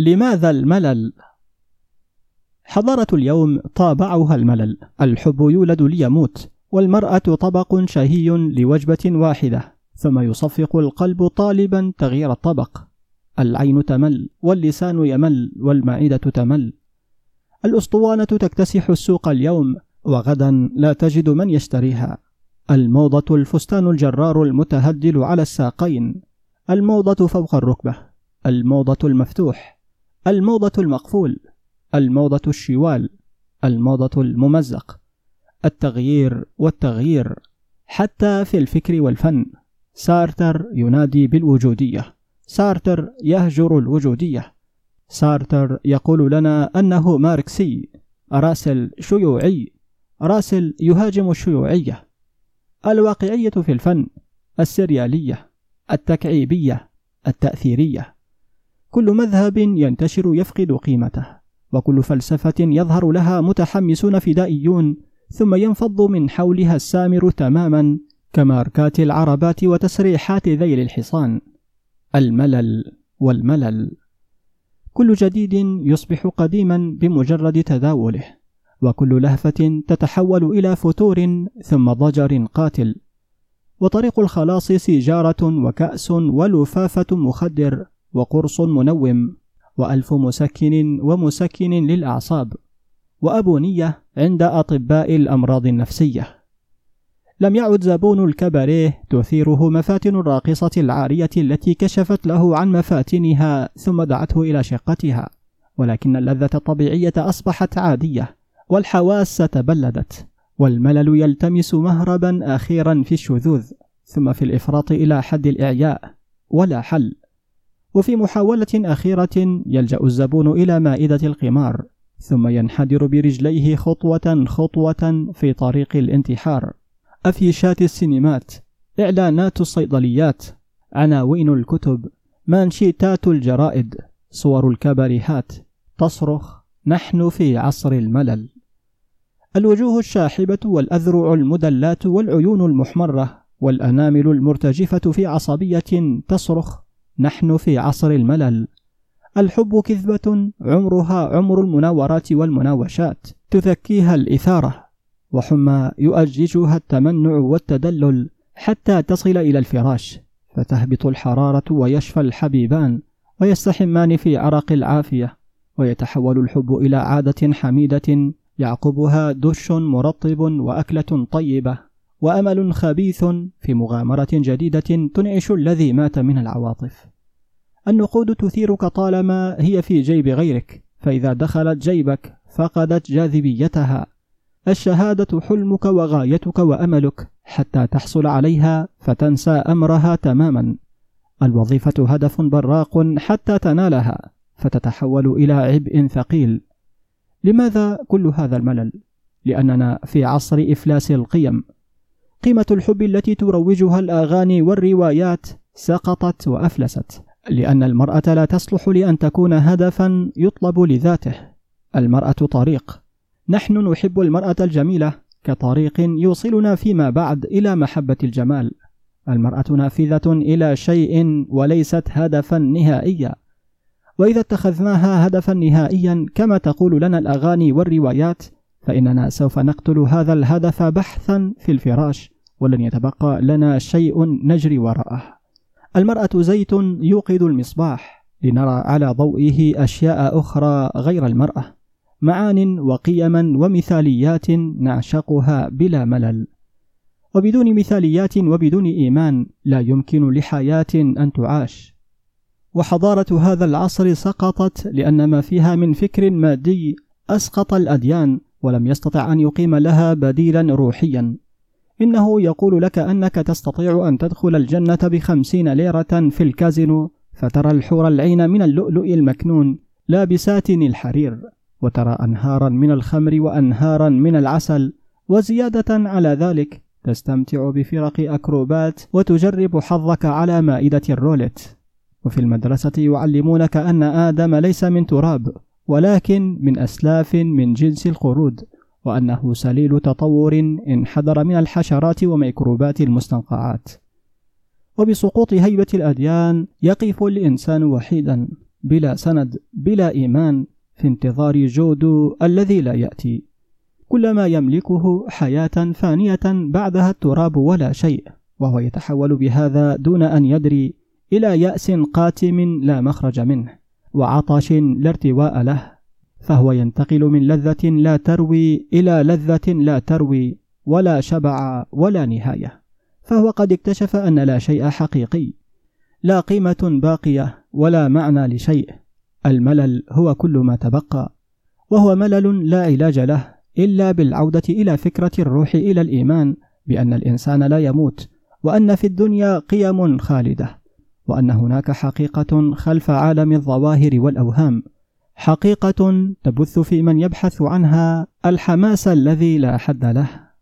لماذا الملل؟ حضارة اليوم طابعها الملل. الحب يولد ليموت والمرأة طبق شهي لوجبة واحدة ثم يصفق القلب طالبا تغيير الطبق. العين تمل واللسان يمل والمعدة تمل. الأسطوانة تكتسح السوق اليوم وغدا لا تجد من يشتريها. الموضة الفستان الجرار المتهدل على الساقين. الموضة فوق الركبة. الموضة المفتوح. الموضة المقفول الموضة الشوال الموضة الممزق التغيير والتغيير حتى في الفكر والفن. سارتر ينادي بالوجودية. سارتر يهجر الوجودية. سارتر يقول لنا أنه ماركسي راسل شيوعي راسل يهاجم الشيوعية. الواقعية في الفن السريالية التكعيبية التأثيرية. كل مذهب ينتشر يفقد قيمته وكل فلسفة يظهر لها متحمسون فدائيون ثم ينفض من حولها السامر تماما كماركات العربات وتسريحات ذيل الحصان. الملل والملل. كل جديد يصبح قديما بمجرد تداوله وكل لهفة تتحول إلى فتور ثم ضجر قاتل. وطريق الخلاص سيجارة وكأس ولفافة مخدر وقرص منوم وألف مسكن ومسكن للأعصاب وأبونية عند أطباء الأمراض النفسية. لم يعد زبون الكباريه تثيره مفاتن الراقصة العارية التي كشفت له عن مفاتنها ثم دعته إلى شقتها ولكن اللذة الطبيعية أصبحت عادية والحواس تبلدت والملل يلتمس مهربا أخيرا في الشذوذ ثم في الإفراط إلى حد الإعياء ولا حل. وفي محاولة أخيرة يلجأ الزبون إلى مائدة القمار ثم ينحدر برجليه خطوة خطوة في طريق الانتحار. أفيشات السينمات إعلانات الصيدليات عناوين الكتب مانشيتات الجرائد صور الكباريهات تصرخ نحن في عصر الملل. الوجوه الشاحبة والأذرع المدلات والعيون المحمرة والأنامل المرتجفة في عصبية تصرخ نحن في عصر الملل. الحب كذبة عمرها عمر المناورات والمناوشات. تذكيها الإثارة. وحمى يؤججها التمنع والتدلل حتى تصل إلى الفراش. فتهبط الحرارة ويشفى الحبيبان ويستحمان في عرق العافية. ويتحول الحب إلى عادة حميدة يعقبها دش مرطب وأكلة طيبة. وأمل خبيث في مغامرة جديدة تنعش الذي مات من العواطف. النقود تثيرك طالما هي في جيب غيرك فإذا دخلت جيبك فقدت جاذبيتها. الشهادة حلمك وغايتك وأملك حتى تحصل عليها فتنسى أمرها تماما. الوظيفة هدف براق حتى تنالها فتتحول إلى عبء ثقيل. لماذا كل هذا الملل؟ لأننا في عصر إفلاس القيم. قيمة الحب التي تروجها الأغاني والروايات سقطت وأفلست. لأن المرأة لا تصلح لأن تكون هدفا يطلب لذاته. المرأة طريق. نحن نحب المرأة الجميلة كطريق يوصلنا فيما بعد إلى محبة الجمال. المرأة نافذة إلى شيء وليست هدفا نهائيا. وإذا اتخذناها هدفا نهائيا كما تقول لنا الأغاني والروايات فإننا سوف نقتل هذا الهدف بحثا في الفراش ولن يتبقى لنا شيء نجري وراءه. المرأة زيت يوقد المصباح لنرى على ضوئه أشياء أخرى غير المرأة معان وقيما ومثاليات نعشقها بلا ملل. وبدون مثاليات وبدون إيمان لا يمكن لحياة أن تعاش. وحضارة هذا العصر سقطت لأن ما فيها من فكر مادي أسقط الأديان ولم يستطع أن يقيم لها بديلا روحيا. إنه يقول لك أنك تستطيع أن تدخل الجنة بخمسين ليرة في الكازينو فترى الحور العين من اللؤلؤ المكنون لابسات الحرير وترى أنهارا من الخمر وأنهارا من العسل وزيادة على ذلك تستمتع بفرق أكروبات وتجرب حظك على مائدة الرولت وفي المدرسة يعلمونك أن آدم ليس من تراب ولكن من أسلاف من جنس القرود. وأنه سليل تطور انحدر من الحشرات وميكروبات المستنقعات. وبسقوط هيبة الأديان يقف الإنسان وحيدا بلا سند بلا إيمان في انتظار جودو الذي لا يأتي. كل ما يملكه حياة فانية بعدها التراب ولا شيء وهو يتحول بهذا دون أن يدري إلى يأس قاتم لا مخرج منه وعطش لا ارتواء له. فهو ينتقل من لذة لا تروي إلى لذة لا تروي ولا شبع ولا نهاية. فهو قد اكتشف أن لا شيء حقيقي لا قيمة باقية ولا معنى لشيء. الملل هو كل ما تبقى وهو ملل لا علاج له إلا بالعودة إلى فكرة الروح إلى الإيمان بأن الإنسان لا يموت وأن في الدنيا قيم خالدة وأن هناك حقيقة خلف عالم الظواهر والأوهام. حقيقة تبث في من يبحث عنها الحماس الذي لا حد له.